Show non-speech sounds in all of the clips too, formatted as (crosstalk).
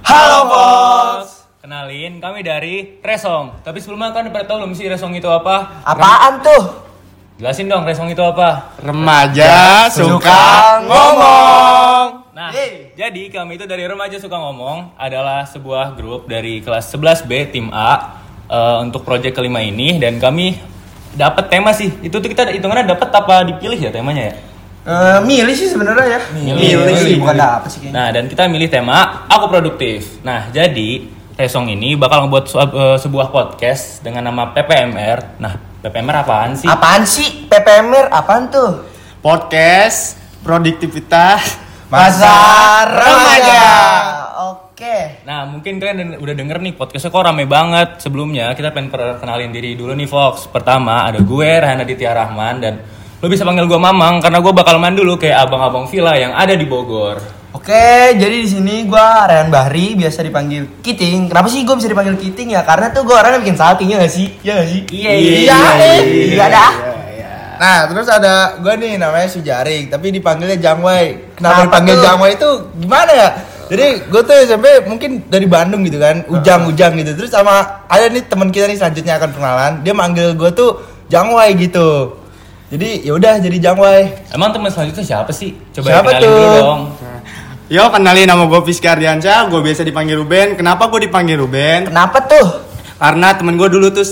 Halo bos. Kenalin, kami dari Resong. Tapi sebelumnya kan udah tahu belum sih Resong itu apa? Apaan tuh? Jelasin dong Resong itu apa. Remaja suka ngomong. Nah, jadi kami itu dari Remaja Suka Ngomong adalah sebuah grup dari kelas 11B tim A eh, untuk proyek kelima ini dan kami dapat tema sih. Itu tuh kita hitungannya dapat apa dipilih ya temanya ya? Eh, milih sih sebenarnya ya. Milih. sih, bukan dapet sih kayaknya. Nah, dan kita milih tema aku produktif. Nah, jadi Resong ini bakal ngebuat su- eh, sebuah podcast dengan nama PPMR. Nah, PPMR apaan sih? Apaan sih? PPMR apaan tuh? Podcast produktivitas Masa remaja. Oke. Nah, mungkin kalian udah denger nih podcastnya kok rame banget. Sebelumnya kita pengen perkenalin diri dulu nih Fox. Pertama ada gue Rehan Aditya Rahman dan lo bisa panggil gue Mamang karena gue bakal main dulu kayak abang-abang villa yang ada di Bogor. Oke, jadi di sini gua Rehan Bahri, biasa dipanggil Kiting. Kenapa sih gua bisa dipanggil Kiting ya? Karena tuh gua orangnya bikin salting ya gak sih? Iya gak sih? Iya, Iya, eh. Iya dah. Nah, terus ada gue nih namanya Sujaring, tapi dipanggilnya Jangwai. Kenapa Kenapa dipanggil tuh? Jangwai itu gimana ya? Jadi gue tuh SMP mungkin dari Bandung gitu kan, ujang-ujang gitu. Terus sama ada nih teman kita nih selanjutnya akan kenalan, dia manggil gue tuh Jangwai gitu. Jadi ya udah jadi Jangwai. Emang teman selanjutnya siapa sih? Coba Siapa kenalin tuh? dulu dong. Yo kenalin nama gue Fiski Ardiansyah, gue biasa dipanggil Ruben. Kenapa gue dipanggil Ruben? Kenapa tuh? Karena temen gue dulu tuh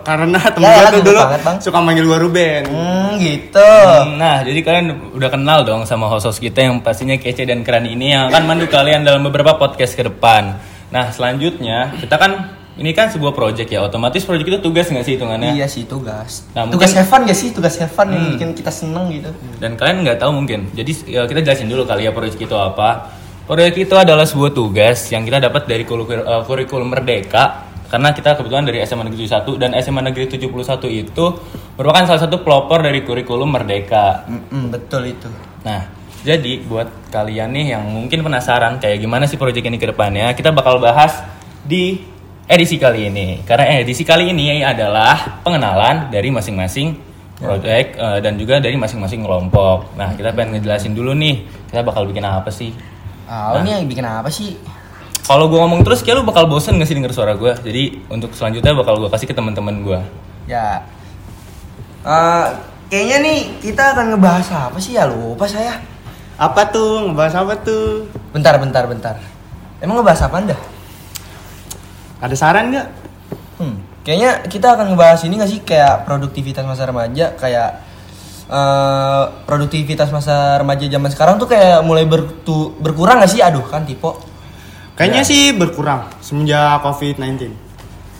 karena temen Ya, gue tuh dulu banget, Bang. suka manggil gue Ruben. Hmm, gitu. Nah, jadi kalian udah kenal dong sama host-host kita yang pastinya kece dan keren ini yang akan mandu kalian dalam beberapa podcast ke depan. Nah, selanjutnya kita kan ini kan sebuah project ya, otomatis project itu tugas nggak sih hitungannya? Iya sih tugas. Nah, tugas mungkin- Evan gak sih? Tugas Evan yang Hmm. bikin kita seneng gitu. Dan kalian nggak tahu mungkin. Jadi ya, kita jelasin dulu kali ya proyek itu apa. Proyek itu adalah sebuah tugas yang kita dapat dari kurikulum, eh, kurikulum Merdeka karena kita kebetulan dari SMA Negeri 71 dan SMA Negeri 71 itu merupakan salah satu pelopor dari kurikulum Merdeka. Mm-mm, betul itu. Nah, jadi buat kalian nih yang mungkin penasaran kayak gimana sih proyek ini ke depannya, kita bakal bahas di edisi kali ini. Karena edisi kali ini adalah pengenalan dari masing-masing proyek eh, dan juga dari masing-masing kelompok. Nah, kita pengen ngejelasin dulu nih, kita bakal bikin apa sih? Ah, Nah. ini yang bikin apa sih? Kalau gue ngomong terus, kayak lu bakal bosen gak sih denger suara gue? Jadi untuk selanjutnya bakal gue kasih ke teman-teman gue. Ya. Eh, kayaknya nih kita akan ngebahas apa sih ya? Lupa saya. Apa tuh? Ngebahas apa tuh? Bentar, bentar, bentar. Emang ngebahas apa anda? Ada saran nggak? Hmm, kayaknya kita akan ngebahas ini gak sih kayak produktivitas masa remaja, kayak eh produktivitas masa remaja zaman sekarang tuh kayak mulai bertu berkurang gak sih? Aduh kan tipe. Kayaknya sih berkurang semenjak COVID-19.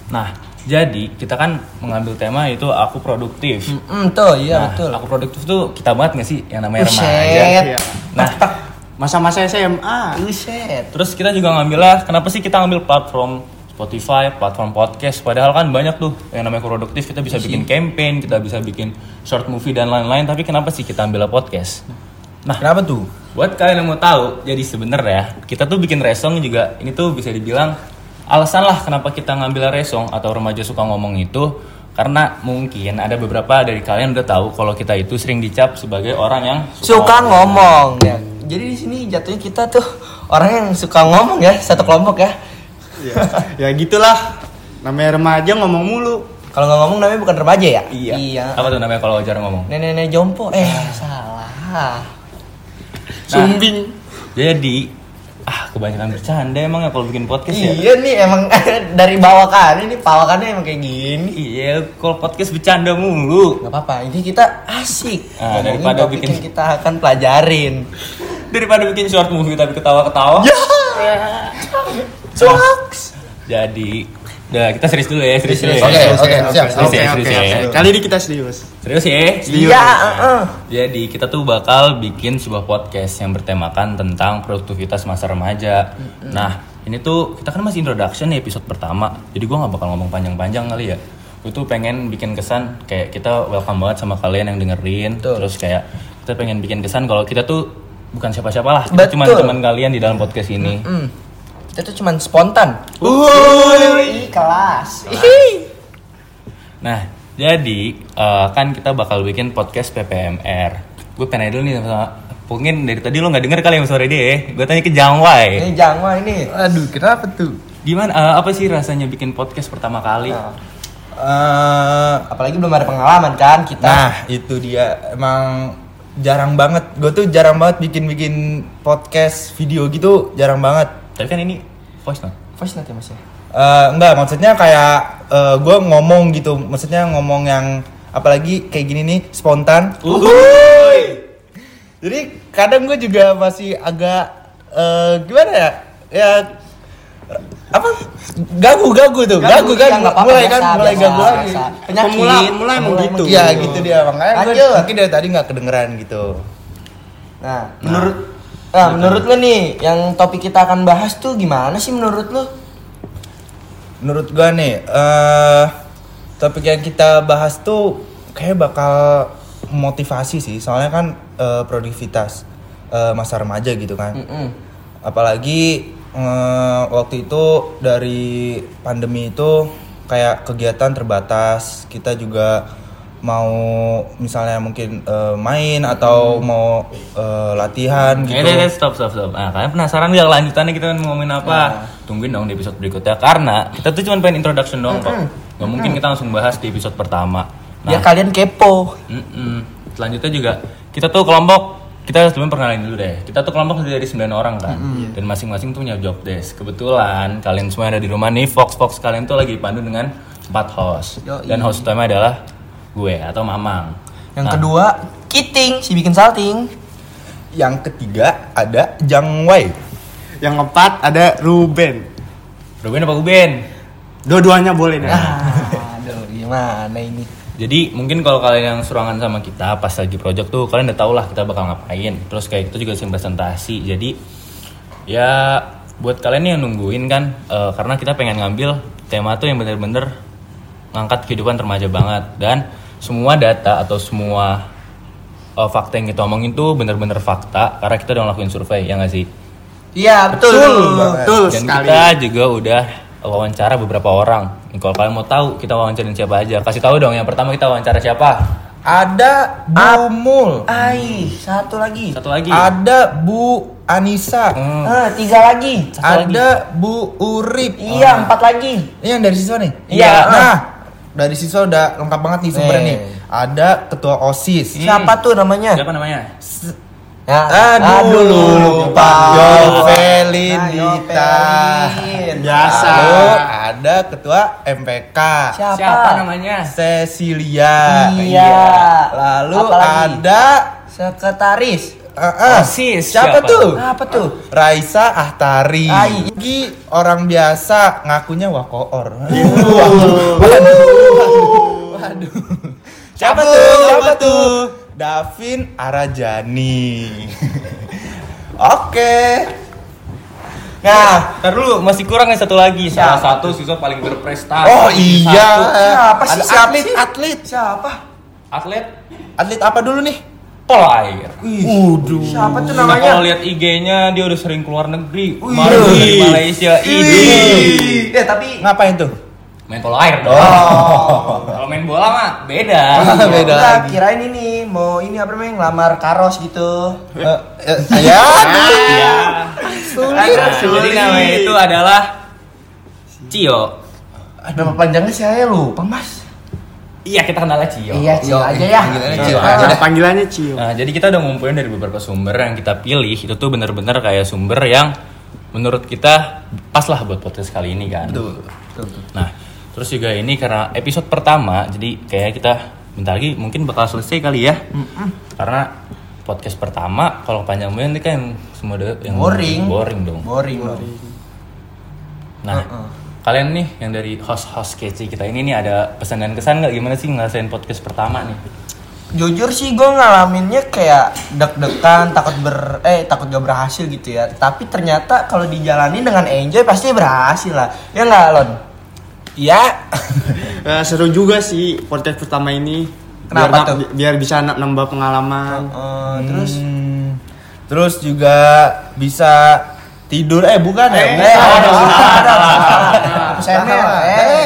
Nah, jadi kita kan mengambil tema itu aku produktif. Hmm, tuh iya Nah, betul. Aku produktif tuh kita banget gak sih yang namanya Buset. remaja? Iya. Nah, Masa-masa SMA. Buset. terus kita juga ngambilnya, kenapa sih kita ngambil platform Spotify, platform podcast? Padahal kan banyak tuh yang namanya produktif. Kita bisa bikin campaign, kita bisa bikin short movie dan lain-lain. Tapi kenapa sih kita ambil podcast? Nah, Kenapa tuh? buat kalian yang mau tahu, jadi sebenarnya kita tuh bikin resong juga ini tuh bisa dibilang alasan lah kenapa kita ngambil resong atau remaja suka ngomong itu karena mungkin ada beberapa dari kalian udah tahu kalau kita itu sering dicap sebagai orang yang Suka ngomong ya. Jadi di sini jatuhnya kita tuh orang yang suka ngomong ya, satu kelompok ya. ya, ya gitulah. Namanya remaja ngomong mulu. Kalau nggak ngomong namanya bukan remaja ya? Iya. Iya. Apa tuh namanya kalau wajar ngomong? Nenek-nenek jompo. Eh, salah. Sumbing. Jadi ah kebanyakan bercanda emang ya kalau bikin podcast ya. Iya nih emang (laughs) dari bawah kan ini pawakannya emang kayak gini. Iya, kalau podcast bercanda mulu. Gak apa-apa, ini kita asik. Ah, Ngomongin daripada bikin- kita akan pelajarin. Daripada bikin short movie tapi ketawa-ketawa. Jokes. Jadi, udah kita serius dulu ya, serius dulu ya. Oke, oke, siap, Serius ya, Oke, serius oke, ya. oke. Kali ini kita serius. Serius ya. Iya, heeh. Jadi kita tuh bakal bikin sebuah podcast yang bertemakan tentang produktivitas masa remaja. Nah, ini tuh kita kan masih introduction nih episode pertama. Jadi gua nggak bakal ngomong panjang-panjang kali ya. Gue tuh pengen bikin kesan kayak kita welcome banget sama kalian yang dengerin. Betul. Terus kayak kita pengen bikin kesan kalau kita tuh bukan siapa-siapa lah. Kita cuma teman kalian di dalam podcast ini. Hmm. Kita tuh cuman spontan. Ih, kelas. Nah, Jadi eh, kan kita bakal bikin podcast PPMR. Gue pengen dulu nih sama mungkin dari tadi lo nggak denger kali yang sore dia. Gue tanya ke Jangwai. Ini Jangwa ini. Aduh, kenapa tuh? Gimana? eh, apa sih rasanya bikin podcast pertama kali? Nah, Eh, apalagi belum ada pengalaman kan kita. nah, itu dia. Emang jarang banget. Gue tuh jarang banget bikin-bikin podcast video gitu, jarang banget. Tapi kan ini voice note. Voice note ya Mas ya? Eh, enggak, maksudnya kayak gue ngomong gitu. Maksudnya ngomong yang apalagi kayak gini nih, spontan. Jadi kadang gue juga masih agak eh, gimana ya? Ya apa? Gagu gagu tuh, gagu ya, gagu. nggak apa-apa, mulai biasa, kan, mulai biasa, gagu lagi. Penyakit. Pemula- pemula emang gitu. Iya gitu dia makanya gue mungkin dari tadi nggak kedengeran gitu. Nah, menurut Nah, menurut lo nih yang topik kita akan bahas tuh gimana sih menurut lo? Menurut gua nih, eh topik yang kita bahas tuh kayak bakal motivasi sih, soalnya kan eh, produktivitas eh, masa remaja gitu kan. Mm-mm. Apalagi eh, waktu itu dari pandemi itu kayak kegiatan terbatas, kita juga mau misalnya mungkin eh, main atau mau eh, latihan gitu. deh, stop, stop, stop. Nah, kalian penasaran gak lanjutannya kita mau ngomongin apa? Tungguin dong di episode berikutnya karena kita tuh cuma pengen introduction dong kok. Gak mungkin kita langsung bahas di episode pertama. Nah, Biar kalian kepo. mm-mm. selanjutnya juga kita tuh kelompok kita sebelum perkenalan dulu deh. Kita tuh kelompok dari 9 orang kan. Dan masing-masing tuh punya job desk. Kebetulan kalian semua ada di rumah nih, Fox Fox kalian tuh lagi dipandu dengan empat host. Yoi. Dan host utama adalah gue atau Mamang. Yang Nah, kedua, Kiting, si bikin salting. Yang ketiga ada Jang Wei. Yang keempat ada Ruben. Ruben apa Ruben? Dua-duanya boleh nih. Ah, aduh, gimana ini? Jadi mungkin kalau kalian yang surangan sama kita pas lagi project tuh kalian udah tau lah kita bakal ngapain. Terus kayak kita juga sering presentasi. Jadi ya buat kalian yang nungguin kan eh, karena kita pengen ngambil tema tuh yang bener-bener ngangkat kehidupan remaja banget dan semua data atau semua eh, fakta yang kita omongin tuh bener-bener fakta karena kita udah ngelakuin survei ya nggak sih? Iya, betul. Betul Dan sekali. kita juga udah wawancara beberapa orang. Kalau kalian mau tahu kita wawancarin siapa aja, kasih tahu dong. Yang pertama kita wawancara siapa? Ada Bu Mul. Ai, satu lagi. Satu lagi. Ada Bu Anissa. Hmm. Ah, tiga lagi. Ada Bu Urip. Iya, empat lagi. Ini yang dari siswa nih? Iya. Nah, dari siswa udah lengkap banget nih sumbernya Eh. nih. Ada ketua OSIS. Siapa tuh namanya? Siapa namanya? Ya, Aduh, lupa. Yovelin Nah, Dita. Biasa. Lalu ada ketua MPK. Siapa? namanya? Cecilia. Iya. Lalu ada Sekretaris. Eh, eh, OSIS, Siapa, siapa? tuh? Apa tuh? Raisa Ahtari. Ai. Gi orang biasa ngakunya wakoor. Waduh. (laughs) Siapa tuh? Siapa tuh? Davin Arajani. (laughs) Oke. Nah, Ntar dulu masih kurang nih satu lagi. Salah Siapa satu siswa paling berprestasi. Oh iya. Siapa sih? Siapa atlet, sih? atlet. siapa? Atlet Atlet apa dulu nih? Air. Waduh. Siapa tuh Nah, namanya? kalau lihat IG-nya dia udah sering keluar negeri. Kemarin di Malaysia. Ini Eh, tapi Ngapain tuh? main polo air dong. Oh. Kalau main bola mah beda. (laughs) Beda Enggak, lagi. kirain ini mau ini apa namanya ngelamar karos gitu. Eh, eh, ya. Iya. Sulit. Nah, jadi namanya itu adalah Cio. Nama panjangnya saya lupa, Mas. Iya kita kenal Cio. Iya, Cio aja ya. Panggilannya Cio aja Nah, dah. panggilannya Cio. Nah, jadi kita udah ngumpulin dari beberapa sumber yang kita pilih itu tuh bener-bener kayak sumber yang menurut kita pas lah buat podcast kali ini kan. Betul. Nah, terus juga ini karena episode pertama, jadi kayak kita bentar lagi mungkin bakal selesai kali ya. Karena podcast pertama kalau panjang banget kan semua ada yang Boring. boring dong. Boring. Nah, kalian nih yang dari host-host kece kita ini nih ada pesan dan kesan nggak gimana sih ngerasain podcast pertama nih? Jujur sih gue ngalaminnya kayak deg-degan, takut ber eh takut gak berhasil gitu ya. Tapi ternyata kalau dijalanin dengan enjoy pasti berhasil lah. Ya nggak Lon? Ya. (laughs) Eh, seru juga sih podcast pertama ini. Kenapa biar, tuh? Biar bisa na- nambah pengalaman. Eh, terus Hmm, terus juga bisa tidur eh bukan ya? eh, Bukan. ada, ada, Salah. ada. Saya Salah. eh.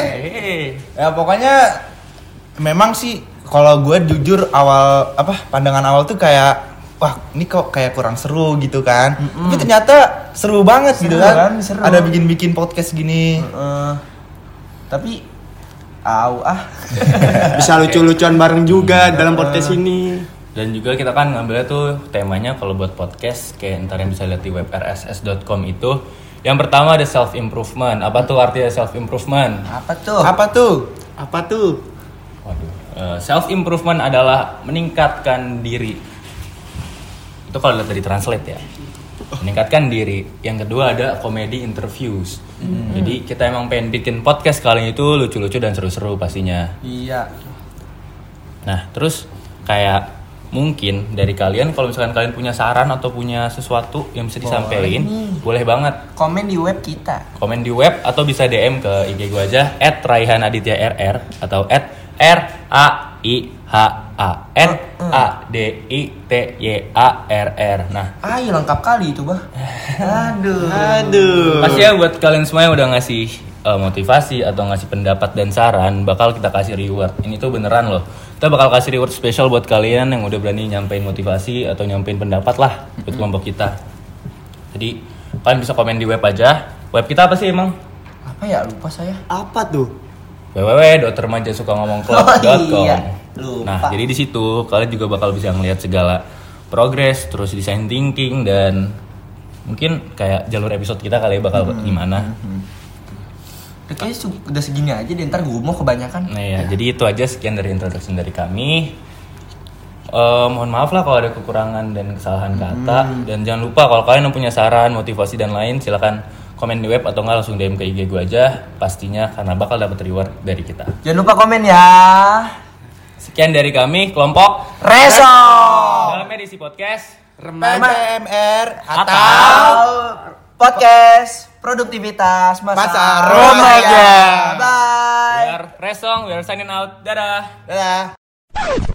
Ya pokoknya memang sih kalau gue jujur awal apa pandangan awal tuh kayak wah ini kok kayak kurang seru gitu kan tapi ternyata seru banget gitu Seru kan, kan, seru. ada bikin bikin podcast gini Eh, tapi au ah Bisa lucu-lucuan bareng juga dalam podcast ini. Dan juga kita kan ngambilnya tuh temanya kalau buat podcast kayak ntar yang bisa lihat di web rss.com itu yang pertama ada self improvement. Apa tuh artinya self improvement? apa tuh apa tuh Apa tuh? Waduh. self improvement adalah meningkatkan diri. Itu kalau lihat dari translate ya. Meningkatkan diri. Yang kedua ada comedy interviews. Jadi kita emang pengen bikin podcast kali itu lucu-lucu dan seru-seru pastinya. iya Nah, terus kayak mungkin dari kalian kalau misalkan kalian punya saran atau punya sesuatu yang bisa disampaikan, boleh banget. Komen di web kita. Komen di web atau bisa DM ke IG gue aja @raihanadityarr atau @r a i h a n a d i t y a r r. Nah, ah iya lengkap kali itu bah aduh Aduh. Pasti ya buat kalian semua yang udah ngasih uh, motivasi atau ngasih pendapat dan saran, bakal kita kasih reward. Ini tuh beneran loh. Kita bakal kasih reward spesial buat kalian yang udah berani nyampein motivasi atau nyampein pendapat lah buat kelompok kita. Jadi kalian bisa komen di web aja. Web kita apa sih emang? apa ya lupa saya Apa tuh? www.remajasukangomongclub.com. Oh, iya. Lupa. Nah, jadi di situ kalian juga bakal bisa ngelihat segala progres, terus design thinking dan mungkin kayak jalur episode kita kali ya bakal Hmm. gimana. Udah kayaknya udah segini aja deh ntar gue mau kebanyakan Nah ya, jadi itu aja sekian dari introduction dari kami. Eh, mohon maaf lah kalau ada kekurangan dan kesalahan kata dan jangan lupa kalau kalian punya saran, motivasi dan lain silakan komen di web atau nggak langsung DM ke IG gue aja pastinya karena bakal dapat reward dari kita. jangan lupa komen ya Sekian dari kami kelompok Reso dalam edisi podcast PMR atau atau podcast produktivitas masa, Masa remaja remaja. bye We are Resong, we are signing out. Dadah. Dadah.